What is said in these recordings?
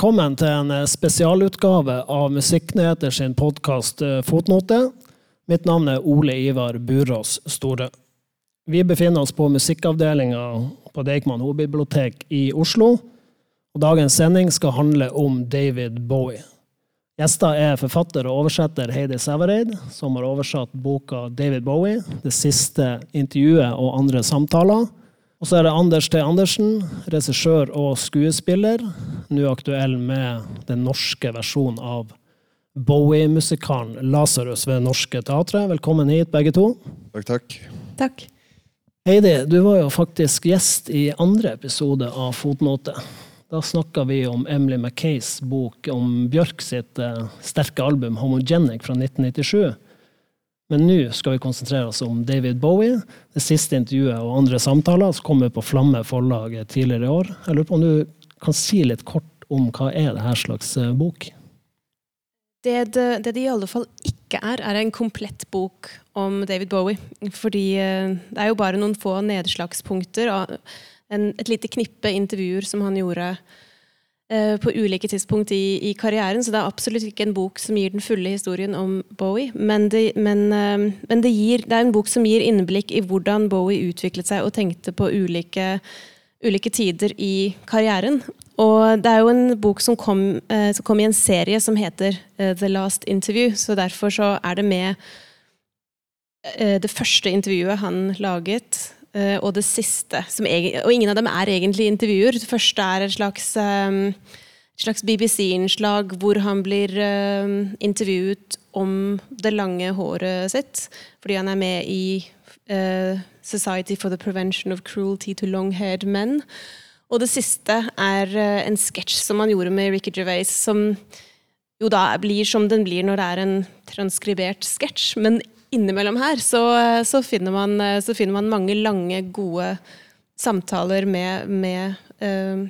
Velkommen til en eh, spesialutgave av Musikknyheter sin podkast eh, Fotnote. Mitt navn er Ole Ivar Burås Store. Vi befinner oss på musikkavdelinga på Deichman hovedbibliotek i Oslo. Og dagens sending skal handle om David Bowie. Gjester er forfatter og oversetter Heidi Sævareid, som har oversatt boka David Bowie, det siste intervjuet og andre samtaler. Og så er det Anders T. Andersen, regissør og skuespiller, nå aktuell med den norske versjonen av Bowie-musikalen 'Lasarus' ved Norske Teatret. Velkommen hit, begge to. Takk, takk. Takk. Heidi, du var jo faktisk gjest i andre episode av Fotnote. Da snakka vi om Emily Mackays bok om Bjørk sitt eh, sterke album 'Homogenic' fra 1997. Men nå skal vi konsentrere oss om David Bowie, det siste intervjuet og andre samtaler som kommer på Flamme forlag tidligere i år. Jeg lurer på om du kan si litt kort om hva er det her slags eh, bok? Det det, det det i alle fall ikke er, er en komplett bok om David Bowie. Fordi eh, det er jo bare noen få nedslagspunkter og en, et lite knippe intervjuer som han gjorde på ulike tidspunkt i, i, karrieren. Så det er absolutt ikke en bok som gir den fulle historien om Bowie. Men, det, men, eh, men det, gir, det er en bok som gir innblikk i hvordan Bowie utviklet seg og tenkte på ulike, ulike tider i karrieren. Og det er jo en bok som kom, eh, som kom i en serie som heter eh, The Last Interview, så derfor så er det med eh, det første intervjuet han laget, eh, og det siste. Egen, og ingen av dem er egentlig intervjuer. Det første er et slags, eh, slags BBC-innslag hvor han blir eh, intervjuet om det lange håret sitt, fordi han er med i Society for the Prevention of Cruelty to Long-Haired Men. Og det siste er eh, en sketsj som han gjorde med Ricky Gervais, som jo da blir som den blir når det er en transkribert sketsj. Men innimellom her så, eh, så, finner man, eh, så, finner man, mange lange, gode samtaler med, med, uh,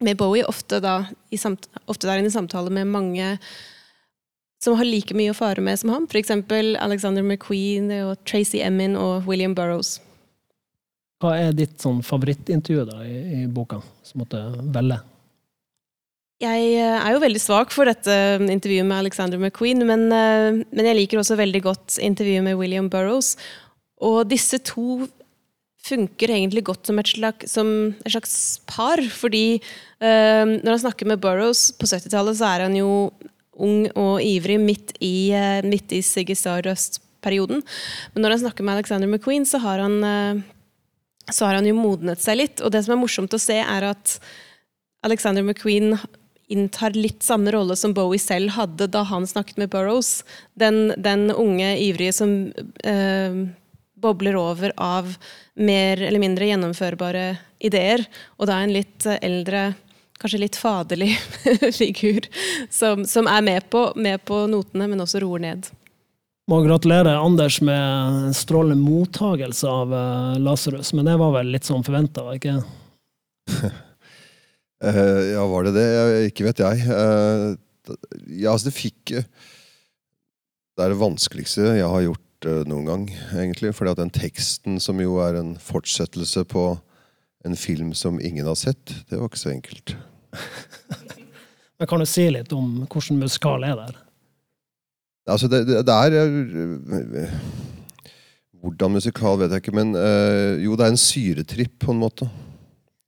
med Bowie. Ofte, da, samt, ofte der inne i samtaler med mange som har like mye å fare med som ham. F.eks. Alexander McQueen og Tracy Emin og William Burroughs. Hva er ditt sånn favorittintervju da, i, i, boka, som måtte velge? Jeg eh, er jo veldig svak for dette intervjuet med Alexander McQueen, men, eh, men, jeg liker også veldig godt intervjuet med William Burroughs. Og disse to funker egentlig godt som et slags, som et slags par, fordi uh, når han snakker med Burroughs på 70-tallet, så er han jo ung og ivrig midt i, uh, midt i Siggy Stardust-perioden. Men når han snakker med Alexander McQueen, så har han uh, så har han jo modnet seg litt. Og det som er morsomt å se, er at Alexander McQueen inntar litt samme rolle som Bowie selv hadde da han snakket med Burroughs. Den, den unge ivrige som eh, bobler over av mer eller mindre gjennomførbare ideer. Og da en litt eldre, kanskje litt faderlig figur som, som er med på, med på notene, men også roer ned. Må gratulere Anders med en strålende mottagelse av uh, Lasarus, men det var vel litt sånn forventa, var ikke ja, var det det? Ikke vet jeg. Uh, ja, altså, det fikk Det er det vanskeligste jeg har gjort noen gang, egentlig. Fordi at den teksten, som jo er en fortsettelse på en film som ingen har sett, det var ikke så enkelt. men kan du si litt om hvordan musikal er der? Altså, det, det, det er eh, Hvordan musikal, vet jeg ikke, men jo, det er en syretripp, på en måte.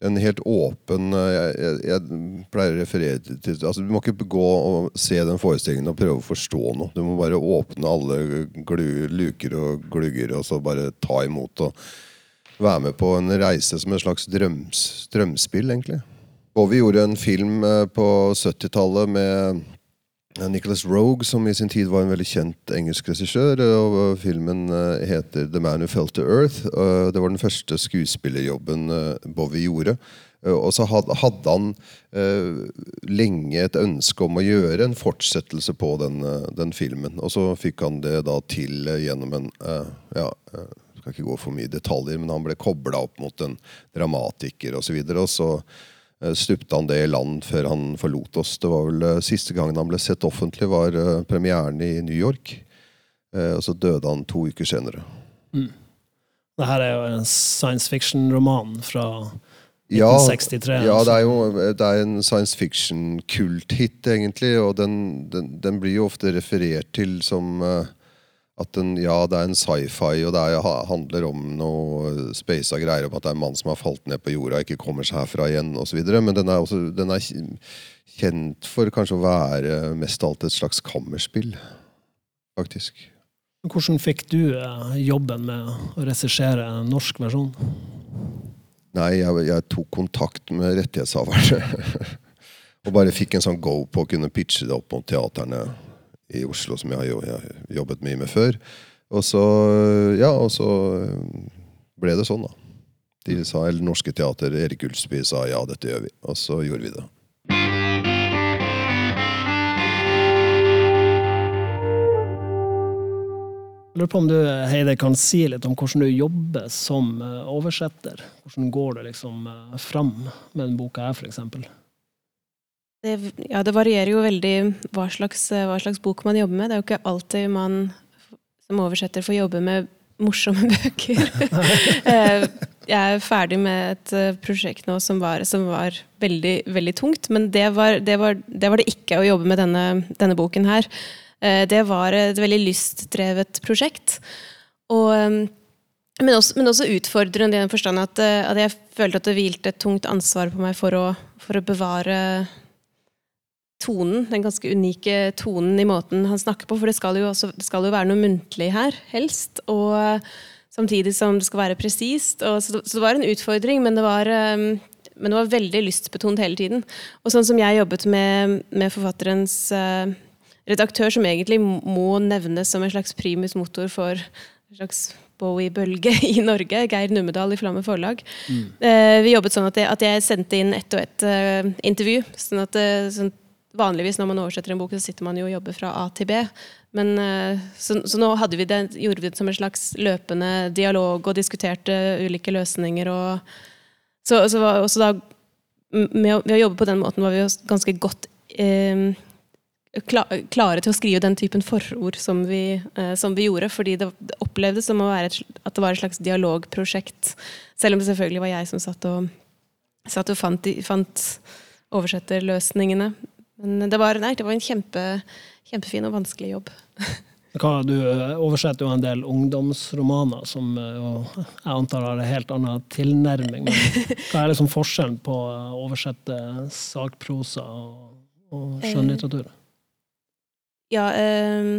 En helt åpen uh, jeg, jeg, pleier å referere til altså, Du må ikke gå og se den forestillingen og prøve å forstå noe. Du må bare åpne alle glu, luker og glugger, og så bare ta imot og være med på en reise som et slags drøms, drømspill, egentlig. Og vi gjorde en film på 70-tallet med Nicholas Rogue, som i sin tid var en veldig kjent engelsk regissør. og Filmen eh, heter 'The Man Who Fell to Earth'. Det var den første skuespillerjobben eh, Bowie gjorde. Eh, og så hadde han lenge et ønske om å gjøre en fortsettelse på den, den filmen. Og så fikk han det da til gjennom en ja, skal ikke gå for mye detaljer, men han ble kobla opp mot en dramatiker osv. Og, så videre, og så Eh, stupte han det i land før han forlot oss. Det var vel uh, Siste gangen han ble sett offentlig, var uh, premieren i New York. Uh, og så døde han to uker senere. Mm. Det her er jo en science fiction-roman fra 1963. ja, det er altså. jo det er en science fiction-kulthit, egentlig. Og den, den, den blir jo ofte referert til som eh, at den, ja, det er en sci-fi, og det er, handler om noe spasa greier om at det er en mann som har falt ned på jorda og ikke kommer seg herfra igjen, osv. Men den er, også, den er kjent for kanskje å være mest av alt et slags kammerspill, faktisk. Hvordan fikk du eh, jobben med å regissere en norsk versjon? Nei, jeg, jeg tok kontakt med rettighetshaverne. og bare fikk en sånn go på å kunne pitche det opp mot teaterne i Oslo, som jeg har jobbet mye med før. Og så, ja, og så ble det sånn, da. De sa, eller Norske Teater, Erik Ulsby sa ja, dette gjør vi. Og så gjorde vi det. Jeg lurer på om du Heide, kan si litt om hvordan du jobber som eh, oversetter. Hvordan går det liksom eh, fram med denne boka her, f.eks.? Det, ja, det varierer jo veldig hva slags, hva slags bok man jobber med. Det er jo ikke alltid man som oversetter får jobbe med morsomme bøker. Eh, jeg er ferdig med et eh, prosjekt nå som var, som var veldig, veldig tungt, men det var det, var, det var det ikke å jobbe med denne, denne boken her. Eh, Det var et veldig lystdrevet prosjekt. Og, eh, men, også, men også utfordrende i den forstand at, eh, at jeg følte at det hvilte et tungt ansvar på meg for å, for å bevare tonen, den ganske unike tonen i måten han snakker på. For det skal jo, også, det skal jo være noe muntlig her, helst. Og eh, samtidig som det skal være presist. Så, så det var en utfordring, men det var, eh, men det var veldig lystbetont hele tiden. Og sånn som jeg jobbet med, med forfatterens uh, redaktør, som egentlig må nevnes som en slags primus motor for en slags Bowie-bølge i Norge, Geir Nummedal i Flamme forlag. Eh, vi jobbet sånn at jeg, at jeg sendte inn ett og ett uh, intervju. sånn at sånn, Vanligvis når man oversetter en bok, så sitter man jo og jobber fra A til B. Men, eh, så, så nå vi det, gjorde vi det som en slags løpende dialog og diskuterte ulike løsninger. Og, så, så var da, med å, ved å jobbe på den måten var vi jo ganske godt eh, kla- klare til å skrive den typen forord som vi, eh, som vi gjorde. Fordi det, opplevdes som et, at det var et slags dialogprosjekt. Selv om det selvfølgelig var jeg som satt og, satt og fant, fant oversetterløsningene. Men det var, nei, det var en kjempe, kjempefin og vanskelig jobb. Du eh, oversetter jo en del ungdomsromaner som eh, jeg antar har en helt annen tilnærming. Men hva er liksom forskjellen på å oversette sakprosa og, og skjønnlitteratur? Ja um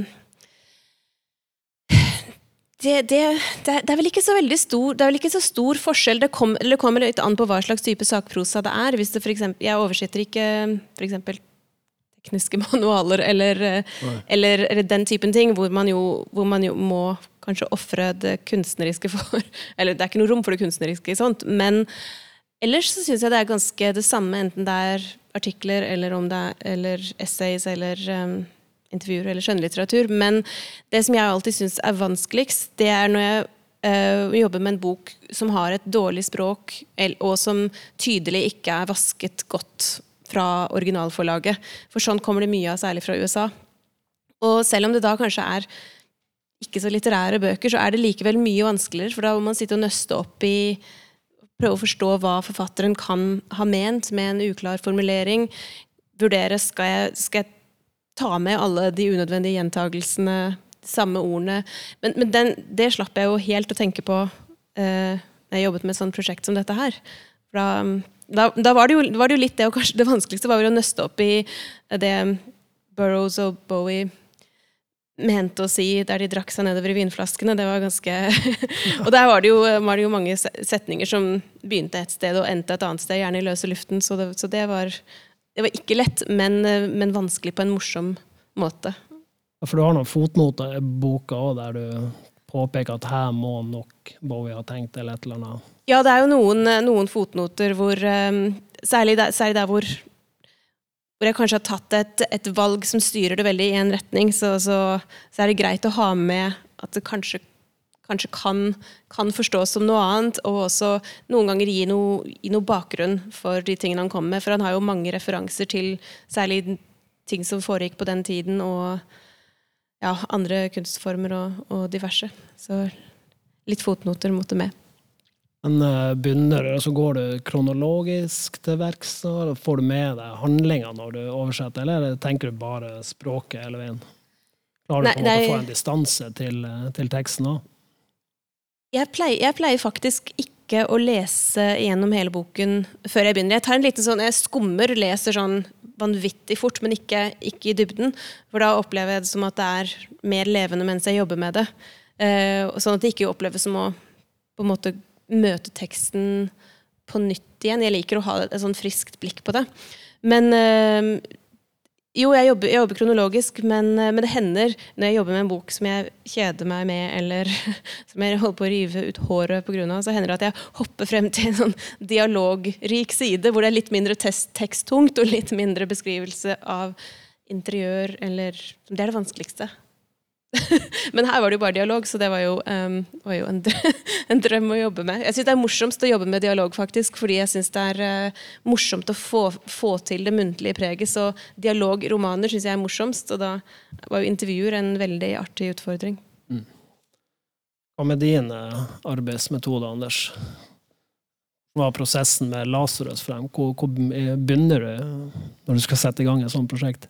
det, det, det, er- det er vel ikke så veldig stor ikke så stor forskjell. Det, kom, eller det kommer litt an på hva slags type sakprosa det er. Hvis det for eksempel, jeg oversetter ikke for eksempel tekniske manualer eller, eh, eller, eller den typen ting, hvor man jo, hvor man jo må kanskje ofre det kunstneriske for Eller det er ikke noe rom for det kunstneriske i sånt, men ellers så syns jeg det er ganske det samme, enten det er artikler eller om det er eller essays eller um, intervjuer eller skjønnlitteratur. Men det som jeg alltid syns er vanskeligst, det er når jeg uh, jobber med en bok som har et dårlig språk, og som tydelig ikke er vasket godt fra originalforlaget. For sånn kommer det mye av, særlig fra USA. Og selv om det da kanskje er ikke så litterære bøker, så er det likevel mye vanskeligere, for da må man sitte og nøste opp i Prøve å forstå hva forfatteren kan ha ment med en uklar formulering. Vurdere skal jeg, skal jeg ta med alle de unødvendige gjentagelsene, de samme ordene. Men, men den, det slapp jeg jo helt å tenke på eh, når jeg jobbet med et sånt prosjekt som dette her. For Da, da, da var, det jo, var det jo litt det, og kanskje det vanskeligste var vel å nøste opp i det Burroughs og Bowie mente å si der de drakk seg nedover i vinflaskene. Det var ganske Og der var det, jo, var det jo mange setninger som begynte et sted og endte et annet sted, gjerne i løse luften. Så det, så det, var, var ikke lett, men, men vanskelig på en morsom måte. Ja, For du har noen fotnoter i boka òg, der du påpeker at her må nok Bowie ha tenkt, eller et eller annet. Ja, det er jo noen, noen fotnoter hvor eh, Særlig der, særlig der hvor, hvor jeg kanskje har tatt et, et valg som styrer det veldig i en retning, så, så, så er det greit å ha med at det kanskje, kanskje kan, kan forstås som noe annet, og også noen ganger gi noe, gi noe bakgrunn for de tingene han kommer med. For han har jo mange referanser til særlig ting som foregikk på den tiden, og ja, andre kunstformer og, og diverse. Så litt fotnoter måtte med. Men uh, begynner du, så går du kronologisk til verks? Får du med deg handlinga når du oversetter, eller tenker du bare språket hele veien? Klarer du på en måte å få en distanse til, til teksten òg? Jeg, jeg pleier, faktisk ikke å lese gjennom hele boken før jeg begynner. Jeg tar en liten sånn, jeg skummer, leser sånn vanvittig fort, men ikke, ikke, i dybden. For da opplever jeg det som at det er mer levende mens jeg jobber med det. Uh, sånn at det ikke oppleves som å på en måte møte teksten på nytt igjen. Jeg liker å ha et, sånn friskt blikk på det. Men øh, jo, jeg jobber, jeg jobber kronologisk, men, uh, men, det hender når jeg jobber med en bok som jeg kjeder meg med, eller som jeg holder på å rive ut håret pga., så hender det at jeg hopper frem til en sånn dialogrik side, hvor det er litt mindre teksttungt og litt mindre beskrivelse av interiør, eller Det er det vanskeligste. Men her var det jo bare dialog, så det var jo, um, var jo en, en, drøm å jobbe med. Jeg syns det er morsomst å jobbe med dialog, faktisk, fordi jeg syns det er uh, morsomt å få, få, til det muntlige preget. Så dialogromaner syns jeg er morsomst, og da var jo intervjuer en veldig artig utfordring. Mm. Hva med dine arbeidsmetoder, Anders? Hva er prosessen med Lasarus frem? Hvor, hvor begynner du når du skal sette i gang et sånt prosjekt?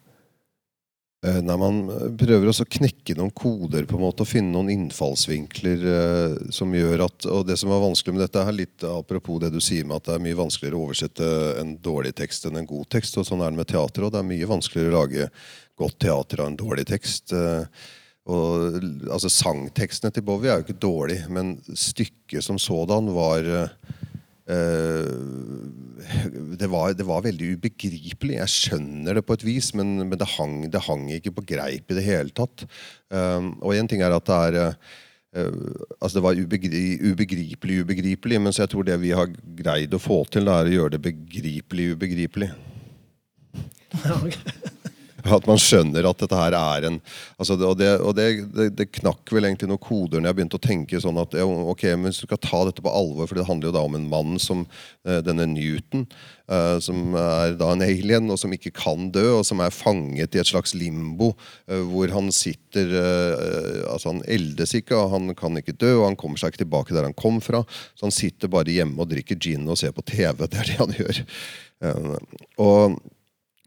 Eh, Nei, Man prøver også å knekke noen koder på en måte og finne noen innfallsvinkler eh, som gjør at Og det som var vanskelig med dette, er litt apropos det du sier med at det er mye vanskeligere å oversette en dårlig tekst enn en god tekst. og Sånn er det med teater òg. Det er mye vanskeligere å lage godt teater av en dårlig tekst. Eh, og, altså Sangtekstene til Bowie er jo ikke dårlig, men stykket som sådan var Eh, det var, det var, veldig ubegripelig. Jeg skjønner det på et vis, men, men det, hang, det, hang, ikke på greip i det hele tatt. Um, og én ting er at det er uh, altså Det var ubegripelig, ubegripelig, men så jeg tror det vi har greid å få til, er å gjøre det begripelig ubegripelig. At man skjønner at dette her er en altså Og, det, og det, det, det, knakk vel egentlig noen koder når jeg begynte å tenke sånn at ok, men hvis du skal ta dette på alvor, for det handler jo da om en mann som uh, denne Newton, uh, som er da en alien, og som ikke kan dø, og som er fanget i et slags limbo, uh, hvor han sitter Altså, han eldes ikke, og han kan ikke dø, og han kommer seg ikke tilbake der han kom fra. Så han sitter bare hjemme og drikker gin og ser på TV. Det er det han gjør. og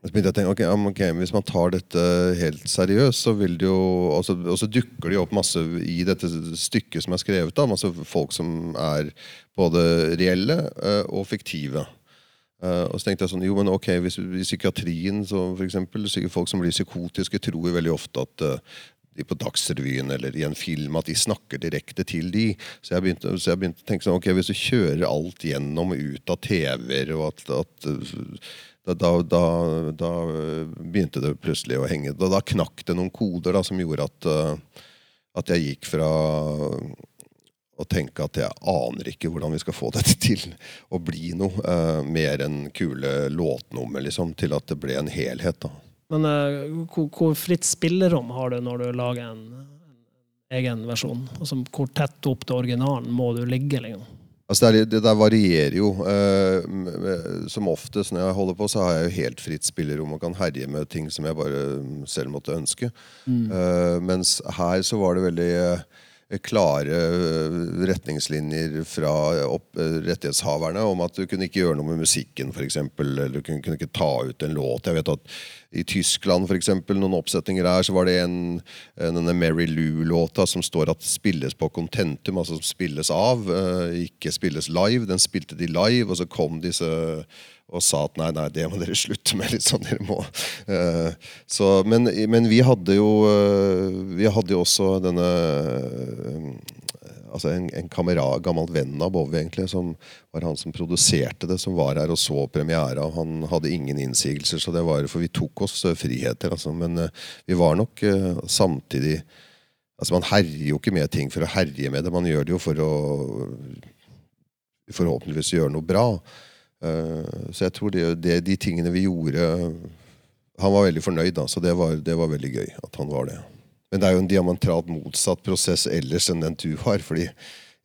så begynte jeg å tenke, okay, okay, Hvis man tar dette helt seriøst, så vil det jo Og så, og så dukker det jo opp masse i dette stykket som er skrevet, da, masse folk som er både reelle uh, og fiktive. Uh, og så tenkte jeg sånn, jo, men ok, hvis, I psykiatrien, så for eksempel, folk som blir psykotiske, tror veldig ofte at uh, de på Dagsrevyen eller i en film at de snakker direkte til de. Så jeg begynte, så jeg begynte å tenke sånn, ok, hvis du kjører alt gjennom ut av TV-er, og at, at da, da, da, da, begynte det plutselig å henge. Da, da knakk det noen koder da, som gjorde at, uh, at jeg gikk fra å tenke at jeg aner ikke hvordan vi skal få dette til å bli noe uh, mer enn kule låtnummer, liksom, til at det ble en helhet. da. Men uh, hvor, hvor, fritt spillerom har du når du lager en, en egen versjon? Altså, hvor tett opp til originalen må du ligge? Liksom? Altså det, det, der varierer jo. Eh, som oftest når jeg holder på, så har jeg jo helt fritt spillerom og kan herje med ting som jeg bare selv måtte ønske. Mm. Eh, mens her så var det veldig klare eh, retningslinjer fra eh, rettighetshaverne om at du kunne ikke gjøre noe med musikken, f.eks. Eller du kunne, kunne, ikke ta ut en låt. Jeg vet at i Tyskland, for eksempel, noen oppsetninger der, så var det en, denne Mary Lou-låta som står at spilles på contentum, altså som spilles av, eh, ikke spilles live. Den spilte de live, og så kom disse og sa at nei, nei, det må dere slutte med. sånn dere må. Uh, så, men, men, vi hadde jo uh, Vi hadde jo også denne uh, altså en, en kamera, gammel venn av Bove, egentlig, som var han som produserte det, som var her og så premiera. Han hadde ingen innsigelser, så det var, for vi tok oss friheter. Altså. Men vi var nok samtidig altså Man herjer jo ikke med ting for å herje med det, man gjør det jo for å forhåpentligvis gjøre noe bra. Eh, så jeg tror det, det, de tingene vi gjorde Han var veldig fornøyd, da, så det var, det var, veldig gøy at han var det. Men det er jo en diamantralt motsatt prosess ellers enn den du har. fordi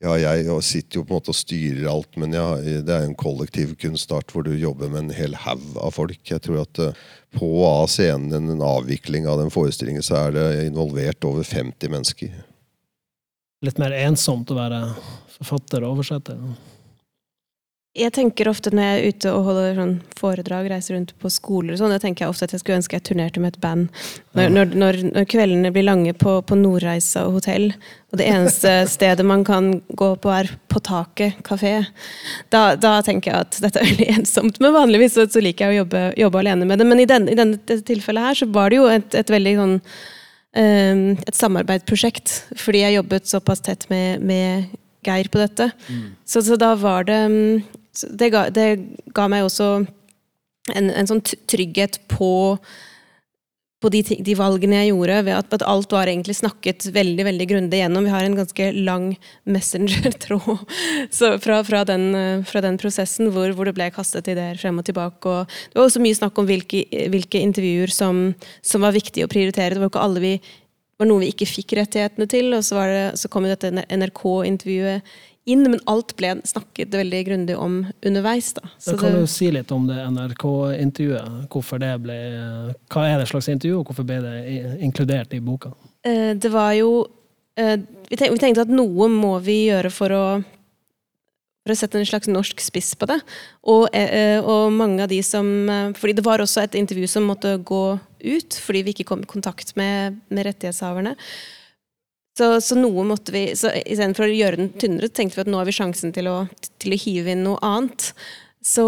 ja, jeg sitter jo på en måte og styrer alt, men ja, det er jo en kollektiv kunstart hvor du jobber med en hel haug av folk. Jeg tror at uh, på og av scenen, en avvikling av den forestillingen, så er det involvert over 50 mennesker. Litt mer ensomt å være forfatter og oversetter? Jeg tenker ofte når jeg er ute og holder sånn foredrag, reiser rundt på skoler og sånn, jeg tenker jeg ofte at jeg skulle ønske jeg turnerte med et band. Når, når, når, når kveldene blir lange på, på Nordreisa og hotell, og det eneste stedet man kan gå på er på taket kafé, da, da, tenker jeg at dette er veldig ensomt. Men vanligvis så, så liker jeg å jobbe, jobbe, alene med det. Men i den, i denne tilfellet her så var det jo et, et veldig sånn um, et samarbeidsprosjekt, fordi jeg jobbet såpass tett med, med Geir på dette. Mm. Så, så, da var det det ga, det ga, meg også en, en sånn trygghet på, på de, de, valgene jeg gjorde, ved at, at, alt var egentlig snakket veldig veldig grundig gjennom. Vi har en ganske lang messenger-tråd fra, fra, fra, den, prosessen hvor, hvor, det ble kastet ideer frem og tilbake. Og det var også mye snakk om hvilke, hvilke intervjuer som, som, var viktige å prioritere. Det var ikke alle vi var noe vi ikke fikk rettighetene til, og så, det, så kom dette NRK-intervjuet inn, men alt ble snakket veldig grundig om underveis. Da. Så kan du si litt om det NRK-intervjuet? Hvorfor det ble, Hva er det slags intervju, og hvorfor ble det inkludert i boka? Eh, det var jo eh, Vi tenkte at noe må vi gjøre for å for å sette en slags norsk spiss på det. Og, eh, og, mange av de som Fordi det var også et intervju som måtte gå ut, fordi vi ikke kom i kontakt med, med rettighetshaverne. Så, så, noe måtte vi så Istedenfor å gjøre den tynnere, tenkte vi at nå har vi sjansen til å, til å hive inn noe annet. Så,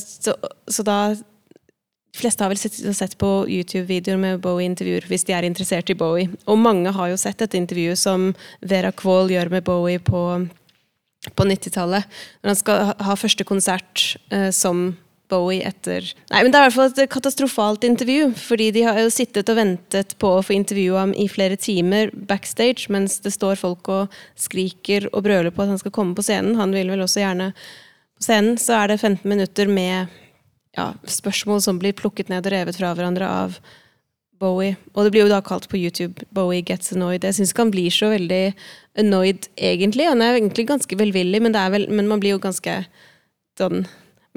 så, så da De fleste har vel sett, sett på YouTube-videoer med Bowie-intervjuer hvis de er interessert i Bowie. Og mange har jo sett dette intervjuet som Vera Kvål gjør med Bowie på, på 90-tallet. Når han skal ha første konsert eh, som Bowie etter Nei, men Det er i hvert fall et katastrofalt intervju. Fordi de har jo sittet og ventet på å få intervjue ham i flere timer backstage, mens det står folk og skriker og brøler på at han skal komme på scenen. Han vil vel også gjerne på scenen. Så er det 15 minutter med ja, spørsmål som blir plukket ned og revet fra hverandre av Bowie. Og det blir jo da kalt på YouTube 'Bowie gets annoyed'. Jeg syns ikke han blir så veldig annoyed, egentlig. Han er egentlig ganske velvillig, men, vel, men man blir jo ganske sånn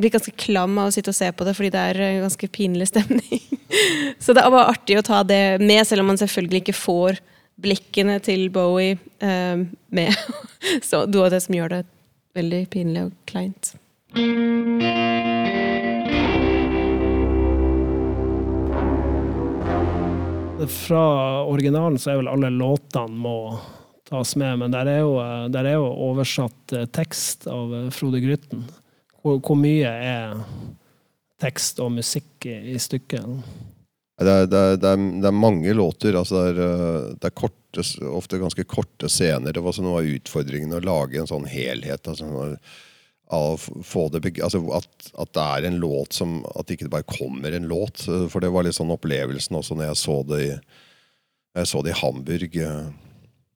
blir ganske klam av å sitte og se på det, fordi det er ganske pinlig stemning. Så det var artig å ta det med, selv om man selvfølgelig ikke får blikkene til Bowie eh, med. Så det er det som gjør det veldig pinlig og kleint. Fra originalen så er vel alle låtene må tas med, men der er jo, der er jo oversatt eh, tekst av eh, Frode Grytten. Hvor, hvor, mye er tekst og musikk i, i stykket? Det er, det, er, det, er, det er, mange låter. Altså det, er, eh, det korte, ofte ganske korte scener. Det var noe av utfordringen å lage en sånn helhet. Altså, altså at, at, det er en låt som At ikke bare kommer en låt. For det var litt sånn opplevelsen også når jeg så det i, jeg så det i Hamburg.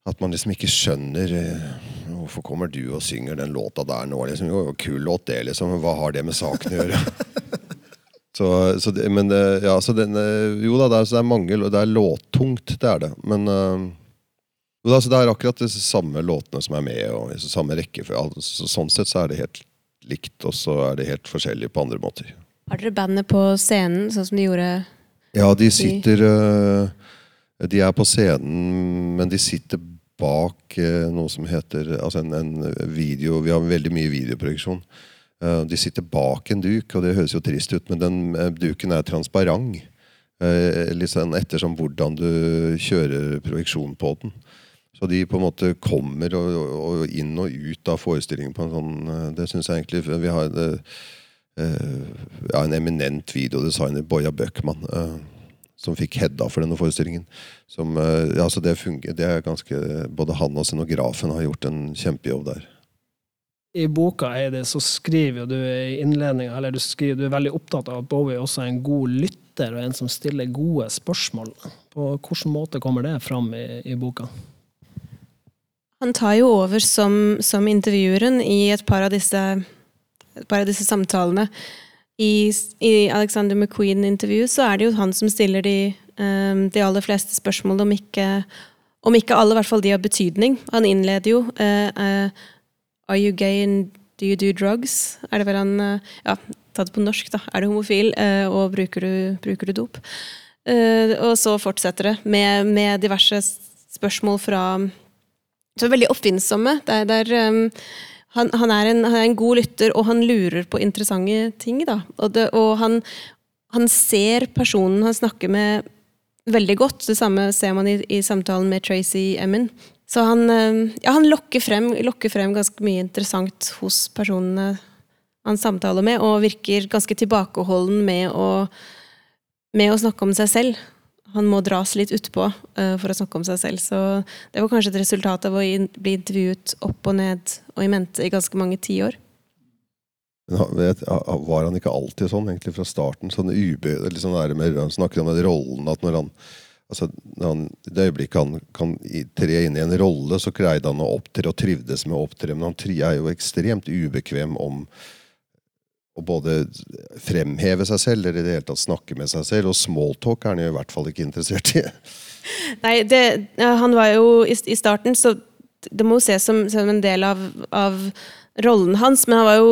At man liksom ikke skjønner eh, Hvorfor kommer du og synger den låta der nå? Liksom, jo, kul låt, det, liksom. Hva har det med saken å gjøre? så, så det, men ja, så den, Jo da, det er, det er, mange Det er låttungt, det er det. Men uh, jo da, så det er akkurat de samme låtene som er med, og i samme rekkefølge. Altså, sånn sett så er det helt likt, og så er det helt forskjellig på andre måter. Har dere bandet på scenen, sånn som de gjorde? Ja, de sitter uh, De er på scenen, men de sitter bak eh, noe som heter altså en, en, video Vi har veldig mye videoproduksjon. Eh, de sitter bak en duk, og det høres jo trist ut, men den eh, duken er transparent. Litt sånn ettersom hvordan du kjører projeksjon på den. Så de på en måte kommer og, og inn og ut av forestillingen på en sånn Det syns jeg egentlig Vi har ja, en eminent videodesigner, Boya Bøckmann som fikk Hedda for denne forestillingen. Som, eh, ja, så det, funger, det er ganske, Både han og scenografen har gjort en kjempejobb der. I boka Heidi, så skriver du i innledninga eller du, skriver, du er veldig opptatt av at Bowie også er en god lytter og en som stiller gode spørsmål. På hvilken måte kommer det fram i, i boka? Han tar jo over som, som intervjueren i et par av disse, et par av disse samtalene i, i Alexander McQueen-intervjuet så er det jo han som stiller de, um, de aller fleste spørsmål, om ikke, om ikke alle, i hvert fall de har betydning. Han innleder jo uh, uh, Are you gay and do you do drugs? Er det vel han uh, Ja, tatt på norsk, da. Er du homofil, og bruker du, bruker du dop? og så fortsetter det med, med, diverse spørsmål fra Så veldig oppfinnsomme. Det er, det er um, han, han, er en, han, er en, god lytter, og han lurer på interessante ting. Da. Og, det, og han, han, ser personen han snakker med, veldig godt. Det samme ser man i, i samtalen med Tracy Emin. Så han, eh, ja, lokker, frem, lokker, frem, ganske mye interessant hos personene han samtaler med, og virker ganske tilbakeholden med å, med å snakke om seg selv han må dras litt utpå uh, for å snakke om seg selv. Så det var kanskje et resultat av å bli intervjuet opp og ned og i mente i ganske mange tiår. Var han ikke alltid sånn, egentlig fra starten? Sånn ube, liksom der med, Han snakket om den rollen at når han altså, når han, I det øyeblikket han kan tre inn i en rolle, så greide han å opptre og trivdes med å opptre. Men han er jo ekstremt ubekvem om å både fremheve seg selv eller i det hele tatt snakke med seg selv. Og smalltalk er han jo i hvert fall ikke interessert i. Nei, det, han var jo i, i starten, så det må jo ses som, som en del av, av, rollen hans. Men han var jo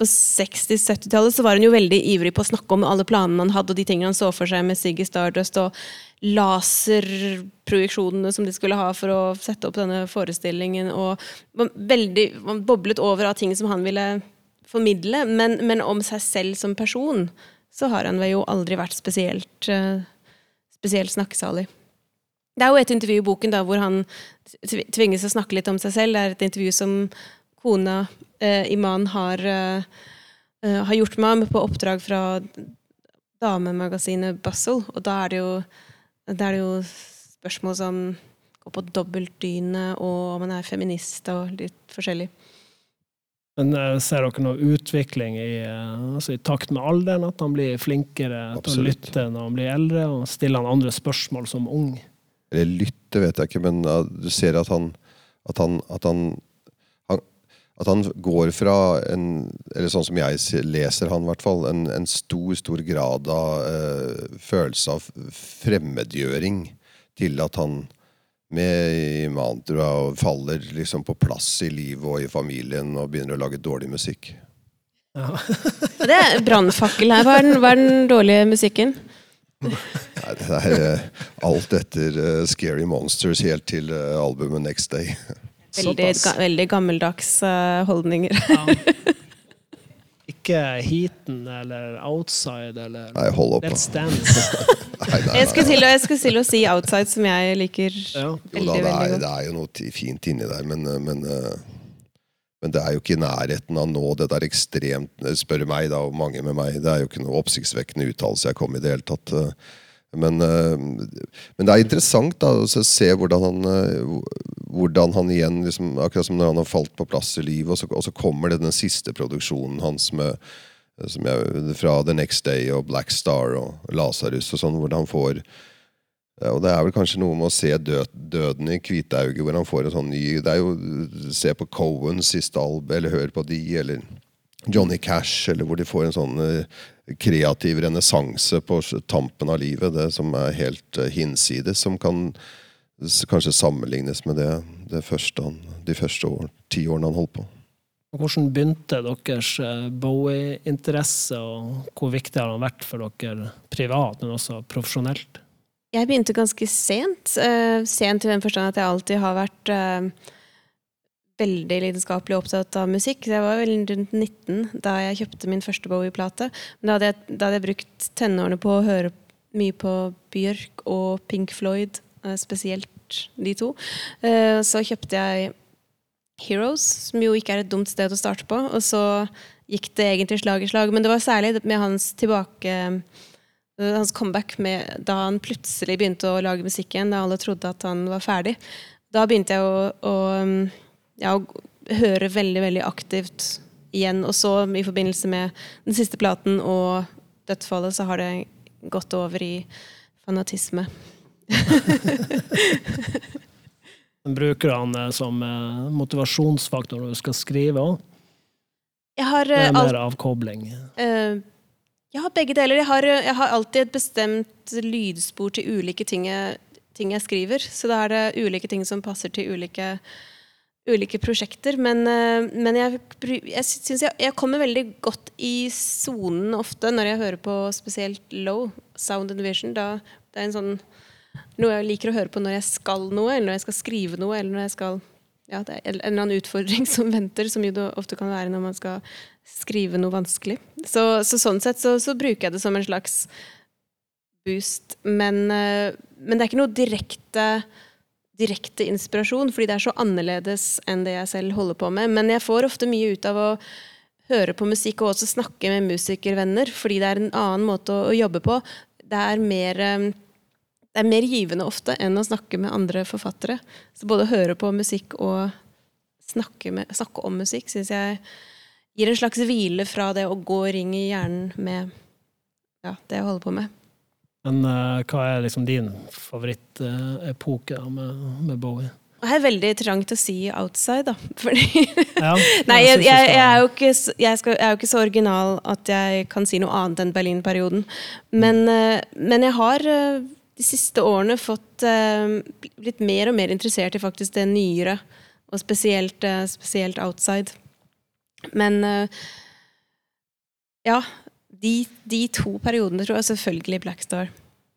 på 60-70-tallet så var han jo veldig ivrig på å snakke om alle planene han hadde, og de tingene han så for seg med Siggy Stardust og laserprojeksjonene som de skulle ha for å sette opp denne forestillingen. Og veldig, man boblet over av ting som han ville formidle, men, men, om seg selv som person så har han vel jo aldri vært spesielt, uh, spesielt snakkesalig. Det er jo et intervju i boken da, hvor han tvinges å snakke litt om seg selv. Det er et intervju som kona eh, Iman har, eh, har gjort med ham på oppdrag fra damemagasinet Bustle. Og da er det jo, da er det jo spørsmål som går på dobbeltdyne, og om han er feminist og litt forskjellig. Men eh, ser dere noe utvikling i, eh, altså i, takt med alderen? At han blir flinkere Absolutt. til å lytte når han blir eldre? Og stiller han andre spørsmål som ung? Eller lytte, vet jeg ikke, men du ser at han at han, at han, han at han går fra en Eller sånn som jeg leser han, i hvert fall. En, en stor, stor grad av uh, følelse av fremmedgjøring til at han med mantra og faller liksom på plass i livet og i familien og begynner å lage dårlig musikk. Ja. det er brannfakkel her. Hva er, den, hva er den dårlige musikken? Nei, det er uh, alt etter uh, Scary Monsters helt til uh, albumet Next Day. Veldig, ga, veldig gammeldags holdninger. Ja. Ikke Heaten eller Outside eller nei, hold opp, Let's Dance. nei, nei, jeg, skulle til, jeg skulle til å si Outside, som jeg liker ja. veldig, jo, da, det, er, det er jo noe fint inni der, men, eh, men, eh, men, det er jo ikke i nærheten av nå. Det der ekstremt Spør meg, da, og mange med meg, det er jo ikke noe oppsiktsvekkende uttalelse jeg kom i det hele tatt. Eh. Men, men, det er interessant da, å se hvordan han, hvordan han igjen liksom, Akkurat som når han har falt på plass i livet, og så, og så kommer det den siste produksjonen hans med jeg, fra The Next Day og Black Star og Lasarus og sånn, hvor han får og Det er vel kanskje noe med å se død, døden i Kvitauget, hvor han får en sånn ny Det er jo Se på Cohens siste album, eller hør på de, eller Johnny Cash, eller hvor de får en sånn uh, kreativ renessanse på tampen av livet, det som er helt uh, hinsides, som kan kanskje sammenlignes med det, det første han, de første år, ti årene han holdt på. Hvordan begynte deres eh, Bowie-interesse, og hvor viktig har han vært for dere privat, men også profesjonelt? Jeg begynte ganske sent. Uh, sent i den forstand at jeg alltid har vært uh, veldig lidenskapelig opptatt av musikk. Jeg var vel rundt 19 da jeg kjøpte min første Bowie-plate. Da, hadde jeg, da hadde jeg brukt tenårene på å høre mye på Bjørk og Pink Floyd Eh, spesielt de to. Eh, så kjøpte jeg Heroes, som jo ikke er et dumt sted å starte på. Og så gikk det egentlig slag i slag. Men det var særlig med hans tilbake eh, hans comeback med, da han plutselig begynte å lage musikk igjen, da alle trodde at han var ferdig. Da begynte jeg å, å, ja, høre veldig, veldig aktivt igjen. Og så i forbindelse med den siste platen og dødsfallet, så har det gått over i fanatisme. Bruker han det som eh, motivasjonsfaktor når du skal skrive òg? Jeg har er mer avkobling? Uh, jeg har begge deler. Jeg har, jeg har, alltid et bestemt lydspor til ulike ting jeg, ting jeg, skriver. Så da er det ulike ting som passer til ulike, ulike prosjekter. Men, uh, men jeg, jeg syns jeg, jeg, kommer veldig godt i sonen ofte når jeg hører på spesielt low sound and vision. Da, det er en sånn noe jeg liker å høre på når jeg skal noe, eller når jeg skal skrive noe, eller når jeg skal ja, det er en eller annen utfordring som venter, som jo det ofte kan være når man skal skrive noe vanskelig. Så, så sånn sett så, så, bruker jeg det som en slags boost. Men, eh, men det er ikke noe direkte, direkte inspirasjon, fordi det er så annerledes enn det jeg selv holder på med. Men jeg får ofte mye ut av å høre på musikk og også snakke med musikervenner, fordi det er en annen måte å, jobbe på. Det er mer eh, det er mer givende ofte enn å snakke med andre forfattere. Så både å høre på musikk og snakke, med, snakke om musikk syns jeg gir en slags hvile fra det å gå og ringe i hjernen med ja, det jeg holder på med. Men uh, hva er liksom din favorittepoke uh, med, med, Bowie? Jeg er veldig trang til å si 'outside', da. Fordi ja, Nei, jeg, jeg, jeg, er ikke, jeg, skal, er jo ikke så original at jeg kan si noe annet enn Berlin-perioden. Men, uh, men jeg har de siste årene fått blitt mer og mer interessert i faktisk det nyere, og spesielt, spesielt outside. Men ja, de, de, to periodene tror jeg selvfølgelig Blackstar.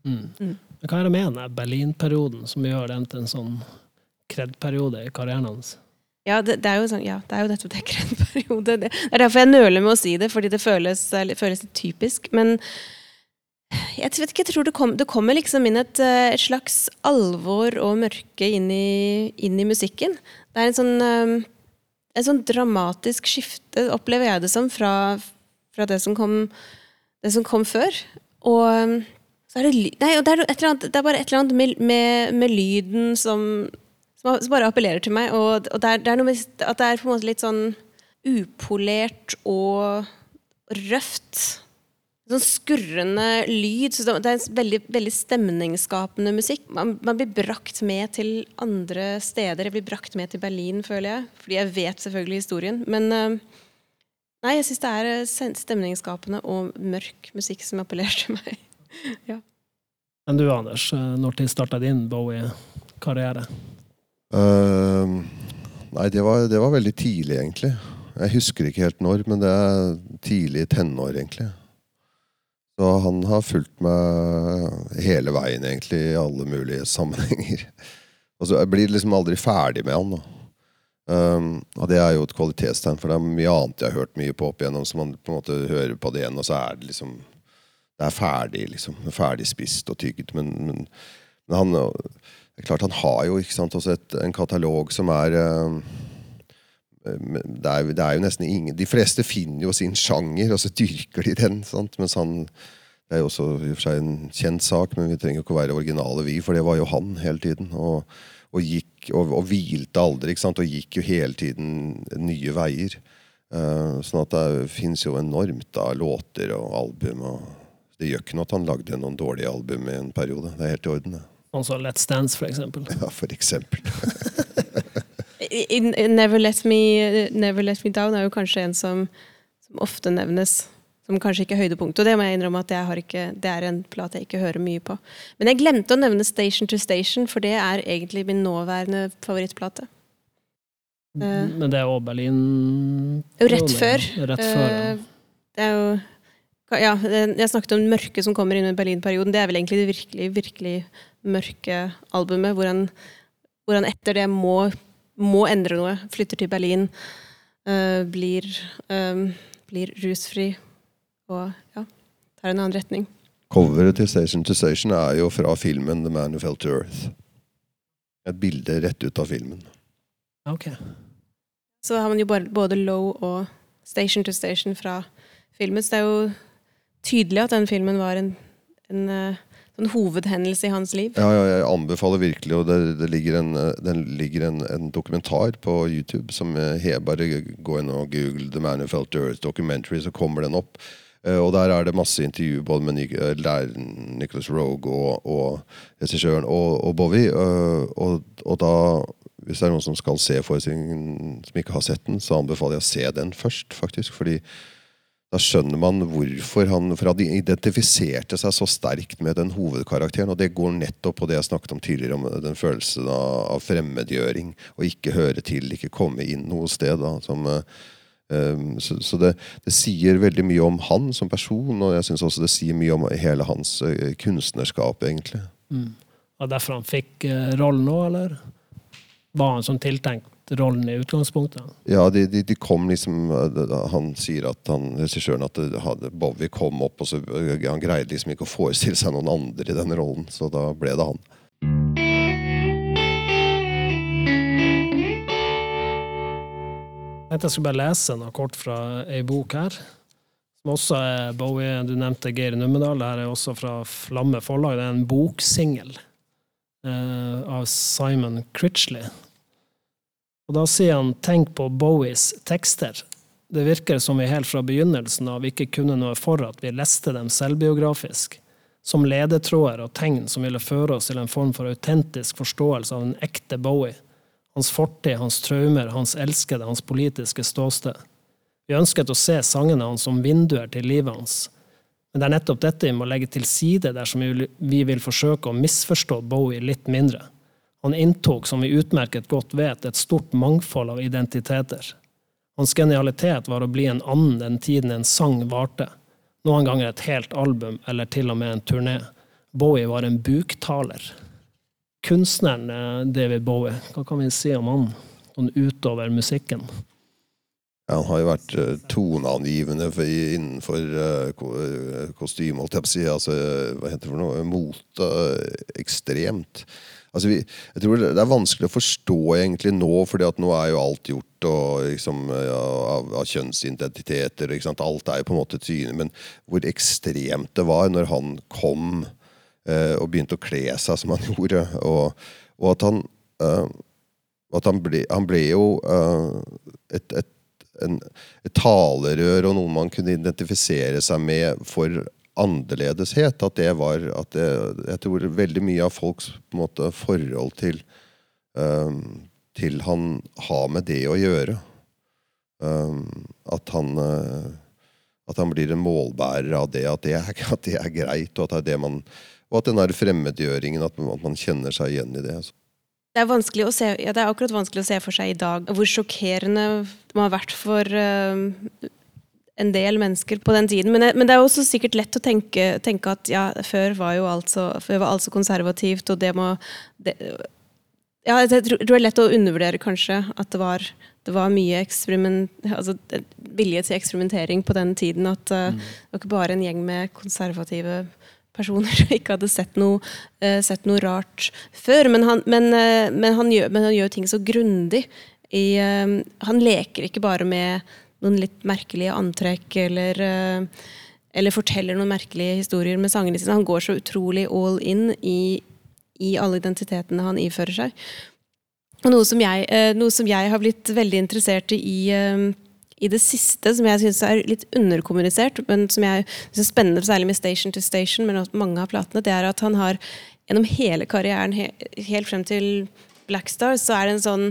Mm. Mm. Hva er det med den Berlin-perioden som gjør den til en sånn kred-periode i karrieren hans? Ja, det, det, er jo sånn, ja, det er jo nettopp det kred-periode. Det, er derfor jeg nøler med å si det, fordi det føles, føles litt typisk. Men jeg vet ikke, jeg tror det, kom, det kommer liksom inn et, eh, et, slags alvor og mørke inn i, inn i musikken. Det er en sånn, um, en sånn dramatisk skifte, opplever jeg det som, fra, fra det, som kom, det, som kom, før. Og um, så er det, nei, det, er annet, det, er bare et eller annet med, med, med lyden som, som, bare appellerer til meg. Og, og det, er, det, er, noe med at det er på en måte litt sånn upolert og røft sånn skurrende lyd. Så det er en veldig, veldig stemningsskapende musikk. Man, man, blir brakt med til andre steder. Jeg blir brakt med til Berlin, føler jeg. Fordi jeg vet selvfølgelig historien. Men uh, nei, jeg syns det er eh, stemningsskapende og mørk musikk som appellerer til meg. ja. Men du, Anders, eh, når starta din Bowie-karriere? Uh, nei, det var, det var veldig tidlig, egentlig. Jeg husker ikke helt når, men det er tidlig tenår, egentlig. Så han har fulgt meg hele veien, egentlig, i alle mulige sammenhenger. Og så blir liksom aldri ferdig med han. da. Um, og det er jo et kvalitetstegn, for det er mye annet jeg har hørt mye på opp igjennom, så man på en måte hører på det igjen, og så er det liksom Det er ferdig, liksom. Ferdig spist og tygd. Men, men, men han det er klart han har jo ikke sant, også et, en katalog som er um, det er, det er, jo nesten ingen De fleste finner jo sin sjanger, og så dyrker de den. Sant? Mens han Det er jo også i og for seg en kjent sak, men vi trenger ikke å være originale, vi, for det var jo han hele tiden. Og, og gikk og, og, hvilte aldri, ikke sant? og gikk jo hele tiden nye veier. Uh, sånn at det fins jo enormt av låter og album. og Det gjør ikke noe at han lagde noen dårlige album i en periode. Det er helt i orden. det. Altså Let's Dance, for eksempel. Ja, for eksempel. Never Let, Me, Never Let Me Down er jo kanskje en som, som, ofte nevnes. Som kanskje ikke er høydepunktet. Og det må jeg innrømme at jeg ikke, det er en plate jeg ikke hører mye på. Men jeg glemte å nevne Station to Station, for det er egentlig min nåværende favorittplate. Uh, Men det er jo Berlin Rett før. Rett før ja. Uh, det er jo ja, jeg snakket om mørket som kommer inn i Berlin-perioden. Det er vel egentlig det virkelig, virkelig mørke albumet, hvor han, hvor han etter det må må endre noe. Flytter til Berlin. øh, blir, øh, blir, rusfri og ja, tar en annen retning. Coveret til Station to Station er jo fra filmen The Man Who Fell to Earth. Et bilde rett ut av filmen. Ok. Så har man jo både Low og Station to Station fra filmen. Så det er jo tydelig at den filmen var en, en uh, sånn hovedhendelse i hans liv. Ja, ja jeg anbefaler virkelig. Og det, det ligger, en, den ligger en, en, dokumentar på YouTube som he, bare gå inn og google The Man Who Felt Earth Documentary, så kommer den opp. Uh, og der er det masse intervju både med Nic Nicholas Rogue og, og regissøren og, og Bowie. Uh, og, og, da, hvis det er noen som skal se forestillingen som ikke har sett den, så anbefaler jeg å se den først, faktisk. fordi da skjønner man hvorfor han For han identifiserte seg så sterkt med den hovedkarakteren. Og det går nettopp på det jeg snakket om tidligere, om den følelsen av, fremmedgjøring. Å ikke høre til, ikke komme inn noe sted. Da, som, um, så, så det, det, sier veldig mye om han som person, og jeg syns også det sier mye om hele hans uh, kunstnerskap, egentlig. Mm. Og derfor han fikk uh, rollen nå, eller? Var han som tiltenkt rollen i utgangspunktet. Ja, de, de, de kom liksom Han sier at han, regissøren at hadde, Bowie kom opp, og så han greide liksom ikke å forestille seg noen andre i den rollen, så da ble det han. Tenkte jeg skulle bare lese noe kort fra ei bok her. Som også er Bowie. Du nevnte Geir Numedal. Dette er også fra Flamme forlag. Det er en boksingel eh, av Simon Critchley. Og da sier han 'tenk på Bowies tekster'. Det virker som vi helt fra begynnelsen av ikke kunne noe for at vi leste dem selvbiografisk, som ledetråder og tegn som ville føre oss til en form for autentisk forståelse av en ekte Bowie hans fortid, hans traumer, hans elskede, hans politiske ståsted. Vi ønsket å se sangene hans som vinduer til livet hans. Men det er nettopp dette vi må legge til side dersom vi vil forsøke å misforstå Bowie litt mindre. Han inntok, som vi utmerket godt vet, et stort mangfold av identiteter. Hans genialitet var å bli en annen den tiden en sang varte. Noen ganger et helt album, eller til og med en turné. Bowie var en buktaler kunstneren eh, David Bowie, hva kan vi si om han sånn utover musikken? Ja, han har jo vært uh, toneangivende innenfor uh, kostyme, holdt jeg på å si. Altså, hva heter det for noe? Mote. Ekstremt. Altså, vi, jeg tror Det er vanskelig å forstå egentlig nå, fordi at nå er jo alt gjort og, liksom, ja, av, av, kjønnsidentiteter. Alt er jo på en måte tydelig. Men hvor ekstremt det var når han kom Eh, og begynte å kle seg som han gjorde. Og, og at han, uh, at han ble, han ble jo uh, et, et, en, et, talerør og noe man kunne identifisere seg med for annerledeshet. At det var at det, Jeg tror veldig mye av folks måte, forhold til, uh, til han har med det å gjøre. at han at han blir en målbærer av det, at det, er, at det er greit, og at det er det man og at den der fremmedgjøringen, at man, at man kjenner seg igjen i det. Altså. Det er, å se, ja, det er akkurat vanskelig å se for seg i dag hvor sjokkerende det må ha vært for uh, en del mennesker på den tiden. Men, men, det er også sikkert lett å tenke, tenke at ja, før var jo alt så, før var alt så konservativt, og det må det, ja, Jeg tror det er lett å undervurdere kanskje at det var, det var mye altså, vilje til eksperimentering på den tiden. At uh, mm. det var ikke bare en gjeng med konservative personer som ikke hadde sett noe, uh, sett noe rart før. Men han, men, uh, men han, gjør, men han gjør, ting så grundig. I, uh, han leker ikke bare med noen litt merkelige antrekk eller, eller forteller noen merkelige historier med sangene sine. Han går så utrolig all in i, i alle identitetene han ifører seg. Noe som jeg, noe som jeg har blitt veldig interessert i i det siste, som jeg syns er litt underkommunisert, men som jeg synes er spennende, særlig med Station to Station, men mange av platene, det er at han har gjennom hele karrieren, helt frem til Black Stars, så er det en sånn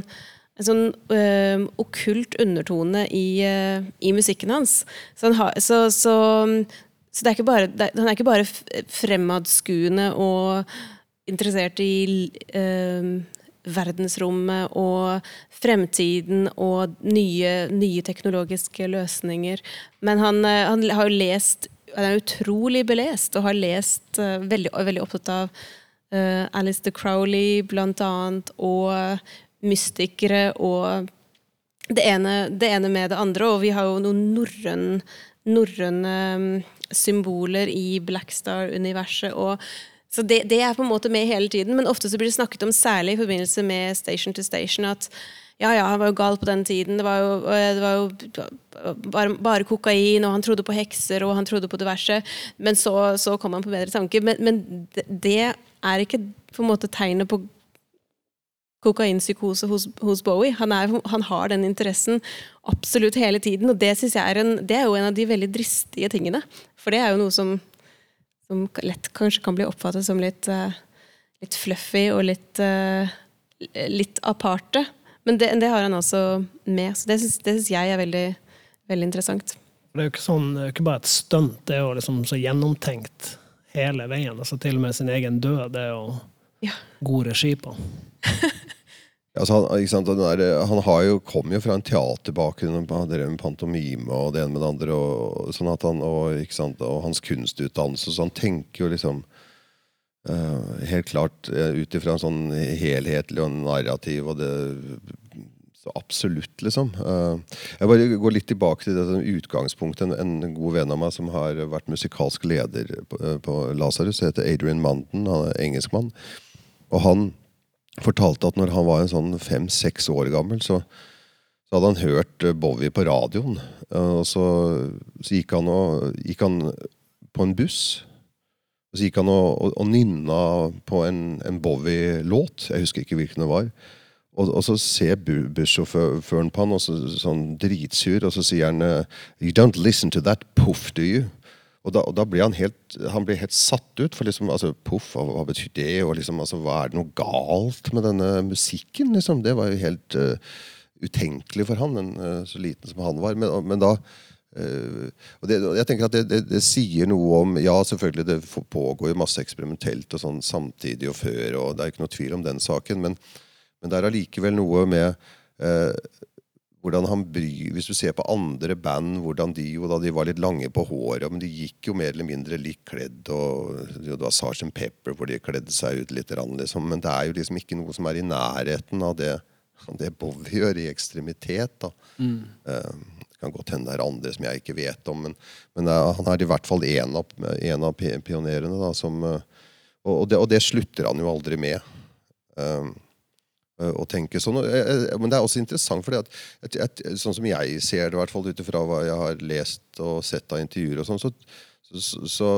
en sånn øh, okkult undertone i, øh, i, musikken hans. Så, han har, så, så, så er bare, det, han er ikke bare fremadskuende og interessert i øh, verdensrommet og fremtiden og nye, nye teknologiske løsninger. Men han, eh, han, har lest Han er utrolig belest og har lest uh, veldig, veldig opptatt av uh, Alistair Crowley blant annet, og mystikere og det ene, det ene, med det andre. Og vi har jo noen norrøne um, symboler i Blackstar-universet. og så det, det, er på en måte med hele tiden, men ofte så blir det snakket om, særlig i forbindelse med Station to Station, at ja, ja, han var jo gal på den tiden. Det var jo, det var jo bare, bare, kokain, og han trodde på hekser, og han trodde på diverse. Men så, så kom han på bedre tanker. Men, men, det er ikke på en måte tegnet på kokainpsykose hos, hos Bowie. Han, er, han, har den interessen absolutt hele tiden, og det jeg er, en, det er jo en av de veldig dristige tingene. For det er jo noe som som lett kanskje kan bli oppfattet som litt, uh, litt fluffy og litt, uh, litt aparte. Men det, det, har han også med, så det syns jeg er veldig, veldig, interessant. Det er jo ikke, sånn, det ikke bare et stunt, det er jo liksom så gjennomtenkt hele veien. altså Til og med sin egen død. Det er jo ja. god regi på. Altså, han, der, han, har jo, kom jo fra en teaterbakgrunn, og drev med pantomime og det ene med det andre. Og, sånn han, og, og hans kunstutdannelse, så han tenker jo liksom uh, helt klart uh, ut ifra en sånn helhetlig og narrativ og det så absolutt, liksom. Uh, jeg bare går litt tilbake til det som utgangspunkt. En, en, god venn av meg som har vært musikalsk leder på, på Lasarus, heter Adrian Manden. Han er engelskmann. Og han fortalte at når han var en sånn fem-seks år gammel, så, så, hadde han hørt Bowie på radioen. Uh, og så, så gikk, han og, gikk han på en buss. Og så gikk han og, og, og nynna på en, en Bowie-låt. Jeg husker ikke hvilken det var. Og, og, så ser bussjåføren på han og så, sånn dritsur, og så sier han You don't listen to that poof, do you? Og da, og da blir han helt, han blir helt satt ut. For liksom, altså, puff, hva, betyr det? Og liksom, altså, hva Er det noe galt med denne musikken? Liksom? Det var jo helt uh, utenkelig for han, en, uh, så liten som han var. Men, men da Uh, og det, jeg tenker at det, det, det, sier noe om Ja, selvfølgelig, det pågår jo masse eksperimentelt og sånn samtidig og før, og det er ikke noe tvil om den saken, men, men det er allikevel noe med eh, hvordan han bryr Hvis du ser på andre band, hvordan de jo da de var litt lange på håret, men de gikk jo mer eller mindre likt kledd. og jo, Det var Sgt. Pepper hvor de kledde seg ut litt, liksom, men det er jo liksom ikke noe som er i nærheten av det, det Bowie gjør i ekstremitet. da. Mm. Uh, det kan godt hende det er andre som jeg ikke vet om, men, men er, han er i hvert fall en av, en av pionerene. da, som, eh, og, det, og, det, slutter han jo aldri med. Å tenke sånn. Eh, eh, men det er også interessant, for sånn som jeg ser det, i hvert fall ut ifra hva jeg har lest og sett av intervjuer, og sånn, så, så, så,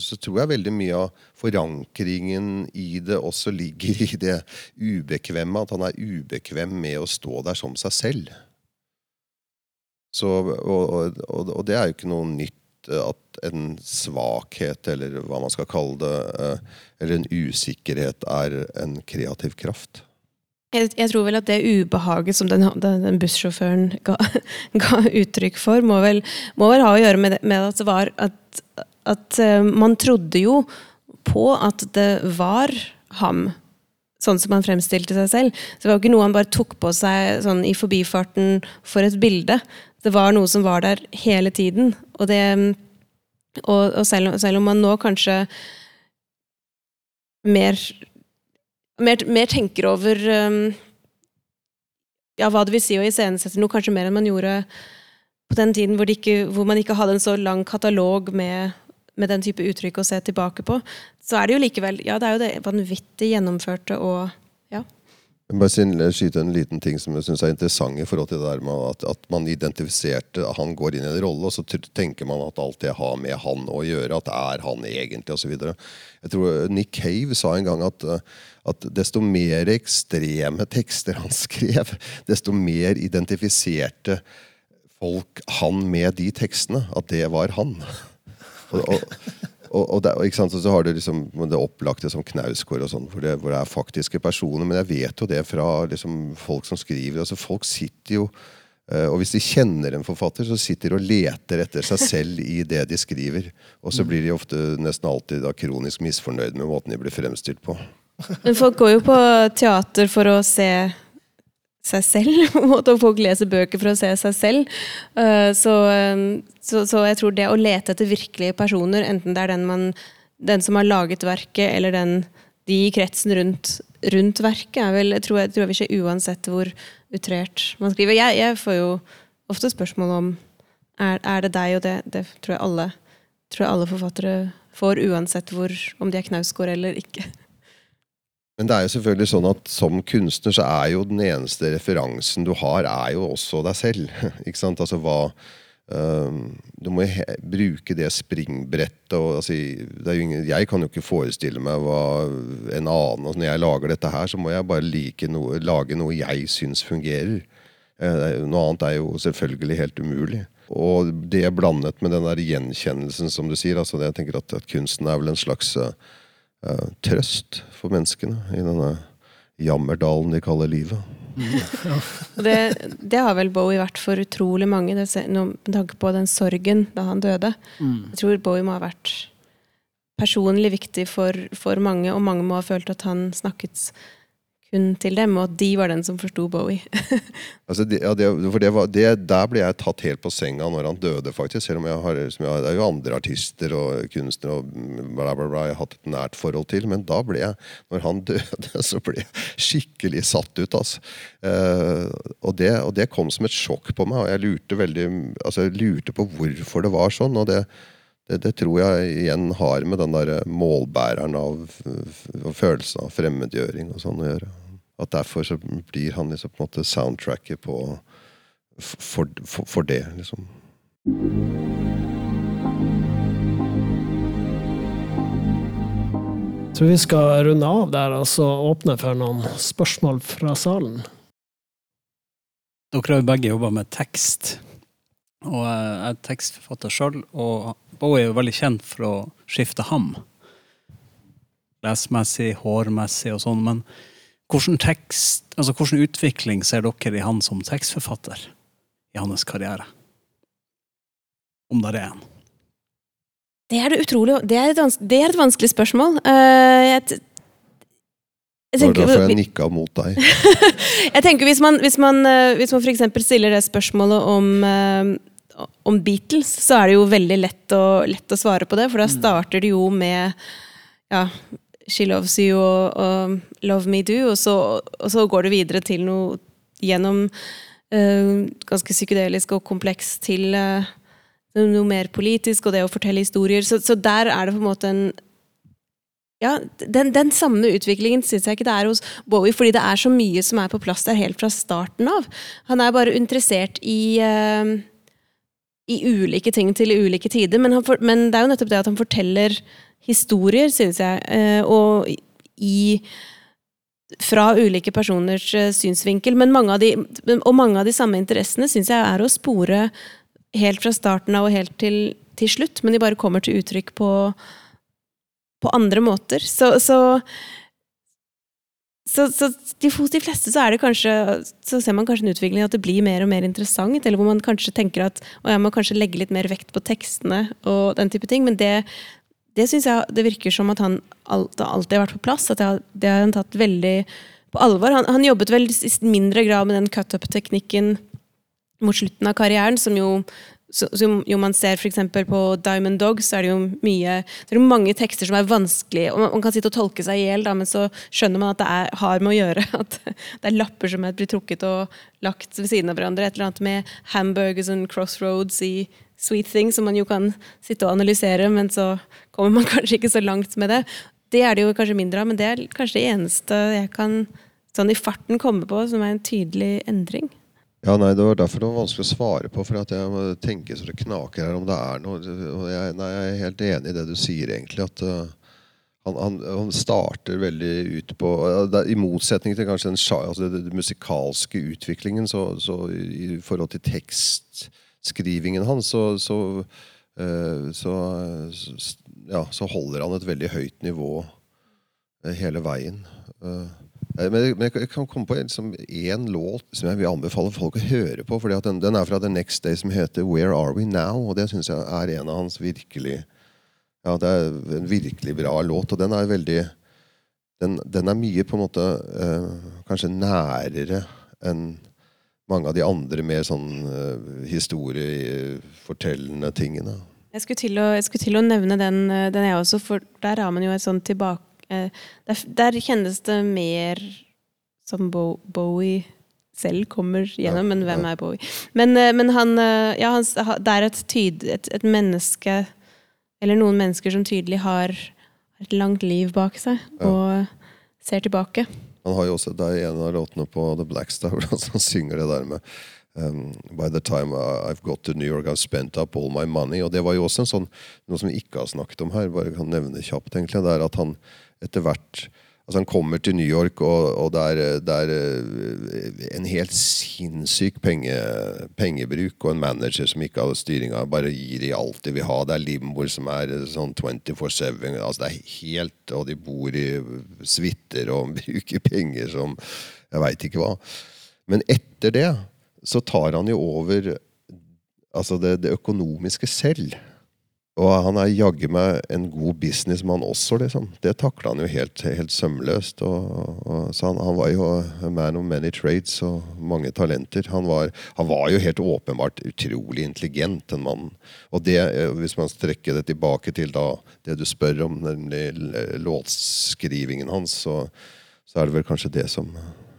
så, tror jeg veldig mye av forankringen i det også ligger i det ubekvemme. At han er ubekvem med å stå der som seg selv. Og, og, og, det er jo ikke noe nytt at en svakhet, eller hva man skal kalle det, eller en usikkerhet, er en kreativ kraft. Jeg, jeg, tror vel at det ubehaget som den, den bussjåføren ga, ga, uttrykk for, må vel, må vel, ha å gjøre med, med at det var at, at uh, man trodde jo på at det var ham. Sånn som han fremstilte seg selv. Så det var ikke noe han bare tok på seg sånn i forbifarten for et bilde. Det var noe som var der hele tiden. Og, det, og, og selv, selv om man nå kanskje mer mer, mer tenker over um, ja, hva det vil si å iscenesette noe, kanskje mer enn man gjorde på den tiden hvor, ikke, hvor man ikke hadde en så lang katalog med, med, den type uttrykk å se tilbake på. Så er det jo likevel Ja, det er jo det vanvittig gjennomførte og ja. Jeg bare skyte en liten ting som jeg synes er interessant i forhold til det der med at, at man identifiserte Han går inn i en rolle, og så tenker man at alt det har med han å gjøre, at det er han egentlig, osv. Jeg tror Nick Cave sa en gang at, at desto mer ekstreme tekster han skrev, desto mer identifiserte folk han med de tekstene. At det var han. og, og og, og, det, og, så har du liksom det opplagte som Knausgård, sånn, hvor, hvor, det er faktiske personer. Men jeg vet jo det fra liksom, folk som skriver. altså Folk sitter jo uh, Og hvis de kjenner en forfatter, så sitter de og leter etter seg selv i det de skriver. Og så blir de ofte nesten alltid da, kronisk misfornøyd med måten de blir fremstilt på. Men folk går jo på teater for å se seg selv. og folk leser bøker for å se seg selv. Eh, så, eh, så, så, jeg tror det å lete etter virkelige personer, enten det er den, man, den som har laget verket, eller den, de i kretsen rundt, rundt verket, er vel, jeg tror, jeg tror vi ikke uansett hvor utrert man skriver. Jeg, jeg, får jo ofte spørsmål om er, er det deg, og det, det tror jeg alle tror jeg alle forfattere får, uansett hvor, om de er knausgård eller ikke. Men det er jo selvfølgelig sånn at som kunstner så er jo den eneste referansen du har, er jo også deg selv. ikke sant? Altså hva um, Du må bruke det springbrettet og altså, det ingen, Jeg kan jo ikke forestille meg hva en annen altså, Når jeg lager dette her, så må jeg bare like noe, lage noe jeg syns fungerer. Uh, noe annet er jo selvfølgelig helt umulig. Og det blandet med den der gjenkjennelsen, som du sier. altså jeg tenker at, at Kunsten er vel en slags uh, uh, trøst for menneskene i denne jammerdalen de kaller livet. det, det, har vel Bowie vært for utrolig mange, det, med tanke på den sorgen da han døde. Mm. Jeg tror Bowie må ha vært personlig viktig for, for, mange, og mange må ha følt at han snakket kun til dem, og at de var den som forsto Bowie. Altså, det, ja, det, for det var, det, der ble jeg tatt helt på senga når han døde, faktisk. Selv om jeg har, jeg, det er jo andre artister og kunstnere og bla, bla, bla jeg har hatt et nært forhold til. Men da ble jeg, når han døde, så ble jeg skikkelig satt ut. Altså. Eh, og, det, og, det, kom som et sjokk på meg, og jeg lurte veldig altså, jeg lurte på hvorfor det var sånn. og det det, det, tror jeg igjen har med den der målbæreren av, av følelsen av fremmedgjøring og sånn å gjøre. At derfor så blir han liksom på en måte soundtracket på for, for, for det, liksom. Så vi skal runde av der og så åpne for noen spørsmål fra salen. Dere har jo begge jobba med tekst. Og jeg er tekstforfatter sjøl, og Bowie er jo veldig kjent for å skifte ham. Lesmessig, hårmessig og sånn. Men hvordan, tekst, altså hvordan utvikling ser dere i han som tekstforfatter i hans karriere? Om det er en. Det er det utrolig Det er et, det er et vanskelig spørsmål. Uh, jeg, det var derfor jeg nikka mot deg. jeg tenker Hvis man, hvis man, hvis man f.eks. stiller det spørsmålet om, uh, om Beatles, så er det jo veldig lett å, lett å svare på det. For da mm. starter det jo med ja, She Loves You og, og Love Me Do, og så, og så, går det videre til noe gjennom uh, ganske psykedelisk og kompleks til uh, noe mer politisk og det å fortelle historier. Så, så, der er det på en måte en ja, den, den samme utviklingen syns jeg ikke det er hos Bowie, fordi det er så mye som er på plass der helt fra starten av. Han er bare interessert i uh, i ulike ting til ulike tider, men, for, men det er jo nettopp det at han forteller historier, synes jeg. Eh, og i fra ulike personers eh, synsvinkel. Men mange de, og mange av de samme interessene syns jeg er å spore helt fra starten av og helt til, til slutt. Men de bare kommer til uttrykk på, på andre måter. Så, så, så, så de, de fleste så kanskje Så ser man kanskje en utvikling at det blir mer og mer interessant. Eller hvor man kanskje tenker at jeg må kanskje legge litt mer vekt på tekstene og den type ting. Men det det syns jeg det virker som at han alltid, har vært på plass. At det har han tatt veldig på alvor. Han, han jobbet vel i mindre grad med den cut-up-teknikken mot slutten av karrieren, som jo, som jo man ser f.eks. på Diamond Dogs, så er det jo mye det er mange tekster som er vanskelig. og Man kan sitte og tolke seg i hjel, men så skjønner man at det er, har med å gjøre. At det er lapper som blir trukket og lagt ved siden av hverandre. Et eller annet med hamburgers and crossroads i Sweet Thing, som man jo kan sitte og analysere, men så kommer man kanskje ikke så langt med det. Det er det jo kanskje mindre av, men det er kanskje det eneste jeg kan sånn i farten komme på som er en tydelig endring. Ja, nei, Det var derfor det var vanskelig å svare på, for jeg må tenke så det knaker her om det er noe. Jeg, nei, jeg er helt enig i det du sier, egentlig. at uh, han, han, han, starter veldig ut på I motsetning til kanskje den, altså, den musikalske utviklingen, så, så i, forhold til tekstskrivingen hans, så, så, eh, så, ja, så holder han et veldig høyt nivå eh, hele veien. Men jeg kan komme på liksom én låt som jeg vil anbefale folk å høre på. for den, den, er fra The Next Day, som heter Where Are We Now? Og det syns jeg er en av hans virkelig Ja, det er en virkelig bra låt. Og den er veldig Den, den er mye på en måte eh, kanskje nærere enn mange av de andre mer sånn uh, historiefortellende tingene. Jeg skulle, å, jeg skulle til å nevne den, eh, den jeg også, for der har man jo et sånn tilbake der, der, kjennes det mer som Bo, Bowie selv kommer gjennom, men hvem er Bowie? Men, uh, men han Ja, han, det er et, tyd, et, et, menneske, eller noen mennesker som tydelig har et langt liv bak seg, og ser tilbake. Han har jo også det er en av låtene på The Black Star hvor han synger det der med um, By the time I've got to New York, I've spent up all my money. Og det var jo også en sånn, noe som vi ikke har snakket om her, bare kan nevne kjapt, egentlig. Det er at han etter hvert Altså Han kommer til New York, og, og det, er, eh, en helt sinnssyk penge, pengebruk og en manager som ikke har styringa, bare gir de alt de vil ha. Det er limboer som er sånn 24-7. Altså det er helt Og de bor i suiter og bruker penger som Jeg veit ikke hva. Men etter det så tar han jo over altså det, det økonomiske selv. Og han er jaggu meg en god businessmann også, liksom. Det takla han jo helt, helt sømløst. Og, og, så han, han, var jo man of many trades og mange talenter. Han var, han var jo helt åpenbart utrolig intelligent, den mannen. Og det, eh, hvis man strekker det tilbake til da, det du spør om, nemlig låtskrivingen hans, så, så er det vel kanskje det som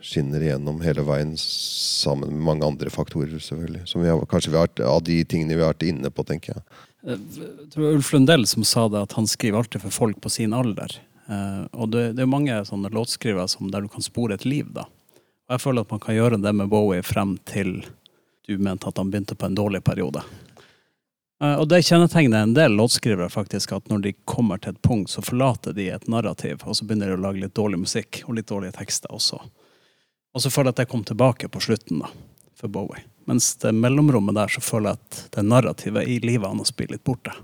skinner igjennom hele veien, sammen med mange andre faktorer, selvfølgelig. Som vi har, kanskje vi har, av de tingene vi har vært inne på, tenker jeg. Jeg eh, tror Ulf Lundell som sa det, at han skriver alltid for folk på sin alder. Uh, og det, det, er mange sånne låtskrivere som, der du kan spore et liv, da. Og jeg føler at man kan gjøre det med Bowie frem til du mente at han begynte på en dårlig periode. Uh, og det kjennetegner en del låtskrivere, faktisk, at når de kommer til et punkt, så forlater de et narrativ, og så begynner de å lage litt dårlig musikk, og litt dårlige tekster også. Og så føler jeg at det kom tilbake på slutten, da, for Bowie. Mens det mellomrommet der så føler jeg at det narrativet i livet hans blir litt borte.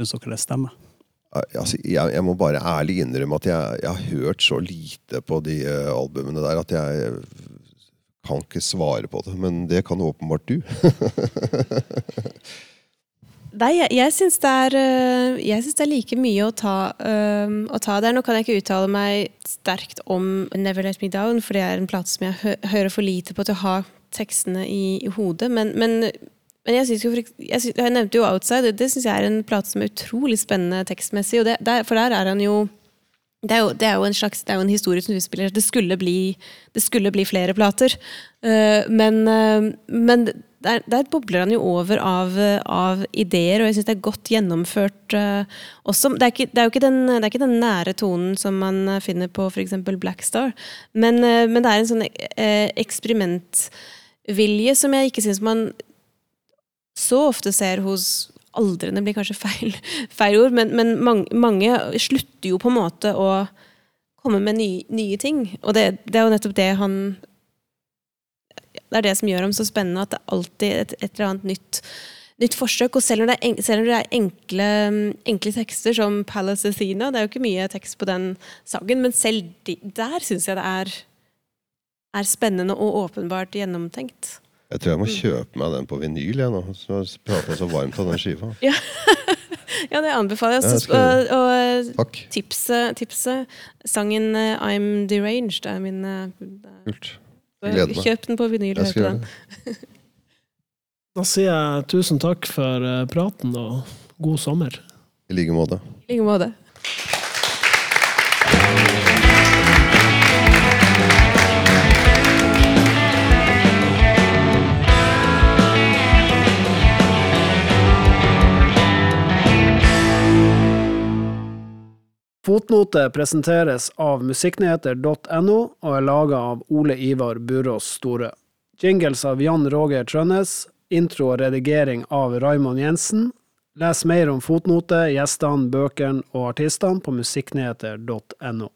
Syns dere det stemmer? Altså, jeg, jeg, må bare ærlig innrømme at jeg, jeg, har hørt så lite på de uh, albumene der at jeg kan ikke svare på det. Men det kan åpenbart du. Nei, jeg, jeg syns det, uh, det, er like mye å ta, øh, å ta, der. Nå kan jeg ikke uttale meg sterkt om Never Let Me Down, for det er en plate som jeg hø hører for lite på til å ha tekstene i, i hodet. Men, men, men jeg, jo, jeg, synes, jeg, nevnte jo 'Outside'. Det syns jeg er en plate som er utrolig spennende tekstmessig. Det, der, for der er han jo det er, jo, det er jo en slags, det er jo en historie som utspiller Det skulle bli, det skulle bli flere plater. Uh, men, uh, men der, der, bobler han jo over av, av ideer, og jeg syns det er godt gjennomført uh, også. Det er, ikke, det, er den, det er, ikke, den, nære tonen som man finner på f.eks. Black Star, men, men, det er en sånn eksperiment vilje som jeg ikke syns man så ofte ser hos aldrende, blir kanskje feil, feil ord, men, men mange, mange, slutter jo på en måte å komme med nye, nye ting. Og det, det, er jo nettopp det han Det er det som gjør ham så spennende, at det er alltid et, et eller annet nytt, nytt forsøk. Og selv når det er, selv når det er enkle, enkle, tekster som Palace Athena, det er jo ikke mye tekst på den sangen, men selv de, der syns jeg det er er spennende og åpenbart gjennomtenkt. Jeg tror jeg må kjøpe meg den på vinyl, jeg nå. Så prater jeg så varmt om den skiva. Ja. ja, det anbefaler jeg. Ja, og, og tipset, tipset, sangen uh, 'I'm Deranged' er min Kult. Gleder meg. Kjøp den på vinyl. Jeg skal gjøre det. da sier jeg tusen takk for praten, og god sommer. I like måte. I like måte. Fotnote presenteres av musikknyheter.no og er laga av Ole Ivar Burås Store. Jingles av Jan Roger Trønnes. Intro og redigering av Raymond Jensen. Les mer om fotnote, gjestene, bøkene og artistene på musikknyheter.no.